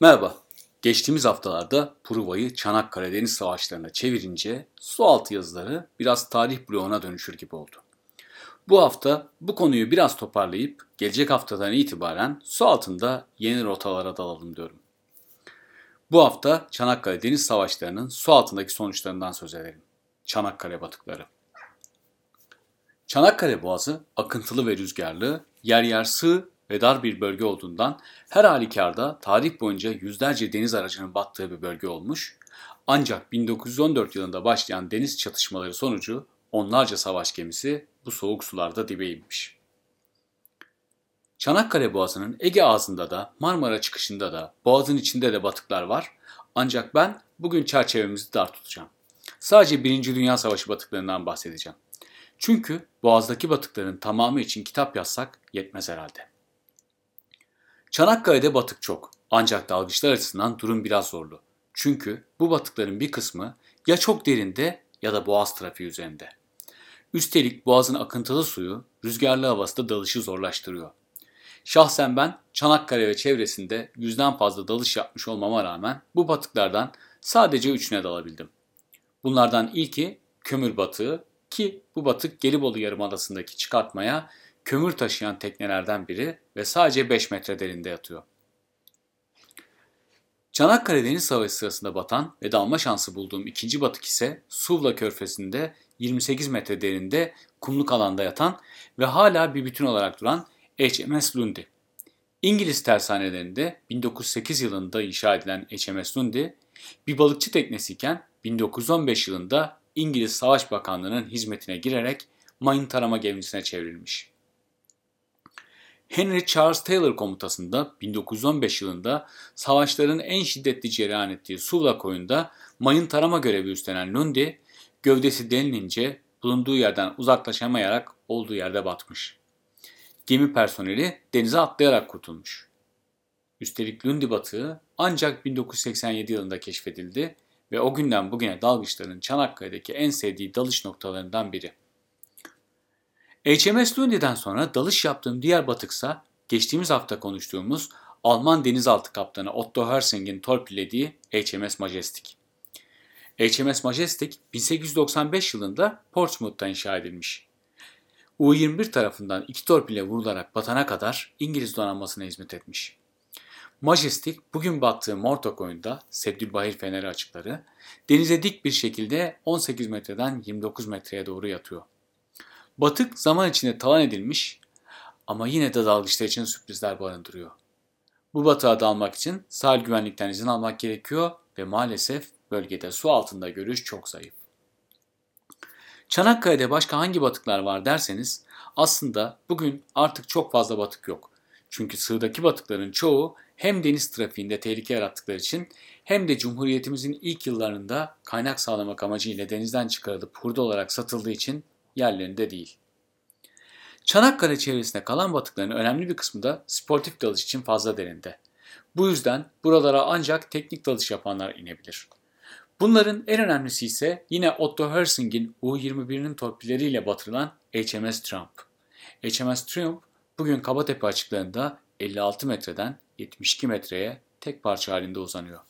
Merhaba. Geçtiğimiz haftalarda Pruva'yı Çanakkale Deniz Savaşları'na çevirince sualtı yazıları biraz tarih bloğuna dönüşür gibi oldu. Bu hafta bu konuyu biraz toparlayıp gelecek haftadan itibaren su altında yeni rotalara dalalım diyorum. Bu hafta Çanakkale Deniz Savaşları'nın su altındaki sonuçlarından söz edelim. Çanakkale batıkları. Çanakkale Boğazı akıntılı ve rüzgarlı, yer yer sığ ve dar bir bölge olduğundan her halükarda tarih boyunca yüzlerce deniz aracının battığı bir bölge olmuş. Ancak 1914 yılında başlayan deniz çatışmaları sonucu onlarca savaş gemisi bu soğuk sularda dibe inmiş. Çanakkale Boğazı'nın Ege ağzında da Marmara çıkışında da boğazın içinde de batıklar var. Ancak ben bugün çerçevemizi dar tutacağım. Sadece Birinci Dünya Savaşı batıklarından bahsedeceğim. Çünkü boğazdaki batıkların tamamı için kitap yazsak yetmez herhalde. Çanakkale'de batık çok ancak dalgıçlar açısından durum biraz zorlu. Çünkü bu batıkların bir kısmı ya çok derinde ya da boğaz trafiği üzerinde. Üstelik boğazın akıntılı suyu rüzgarlı havası da dalışı zorlaştırıyor. Şahsen ben Çanakkale ve çevresinde yüzden fazla dalış yapmış olmama rağmen bu batıklardan sadece üçüne dalabildim. Bunlardan ilki kömür batığı ki bu batık Gelibolu Yarımadası'ndaki çıkartmaya kömür taşıyan teknelerden biri ve sadece 5 metre derinde yatıyor. Çanakkale Deniz Savaşı sırasında batan ve dalma şansı bulduğum ikinci batık ise Suvla Körfezi'nde 28 metre derinde kumluk alanda yatan ve hala bir bütün olarak duran HMS Lundy. İngiliz tersanelerinde 1908 yılında inşa edilen HMS Lundy bir balıkçı teknesiyken 1915 yılında İngiliz Savaş Bakanlığı'nın hizmetine girerek mayın tarama gemisine çevrilmiş. Henry Charles Taylor komutasında 1915 yılında savaşların en şiddetli cereyan ettiği Suvla koyunda mayın tarama görevi üstlenen Lundy, gövdesi delinince bulunduğu yerden uzaklaşamayarak olduğu yerde batmış. Gemi personeli denize atlayarak kurtulmuş. Üstelik Lundy batığı ancak 1987 yılında keşfedildi ve o günden bugüne dalgıçların Çanakkale'deki en sevdiği dalış noktalarından biri. HMS Lundy'den sonra dalış yaptığım diğer batıksa geçtiğimiz hafta konuştuğumuz Alman denizaltı kaptanı Otto Hersing'in torpillediği HMS Majestic. HMS Majestic 1895 yılında Portsmouth'ta inşa edilmiş. U-21 tarafından iki torpille vurularak batana kadar İngiliz donanmasına hizmet etmiş. Majestic bugün battığı Mortok oyunda Seddülbahir Feneri açıkları denize dik bir şekilde 18 metreden 29 metreye doğru yatıyor. Batık zaman içinde talan edilmiş ama yine de dalgıçlar için sürprizler barındırıyor. Bu batığa dalmak için sahil güvenlikten izin almak gerekiyor ve maalesef bölgede su altında görüş çok zayıf. Çanakkale'de başka hangi batıklar var derseniz aslında bugün artık çok fazla batık yok. Çünkü sığdaki batıkların çoğu hem deniz trafiğinde tehlike yarattıkları için hem de Cumhuriyetimizin ilk yıllarında kaynak sağlamak amacıyla denizden çıkarılıp hurda olarak satıldığı için yerlerinde değil. Çanakkale çevresinde kalan batıkların önemli bir kısmı da sportif dalış için fazla derinde. Bu yüzden buralara ancak teknik dalış yapanlar inebilir. Bunların en önemlisi ise yine Otto Hersing'in U-21'nin torpilleriyle batırılan HMS Trump. HMS Triumph bugün Kabatepe açıklarında 56 metreden 72 metreye tek parça halinde uzanıyor.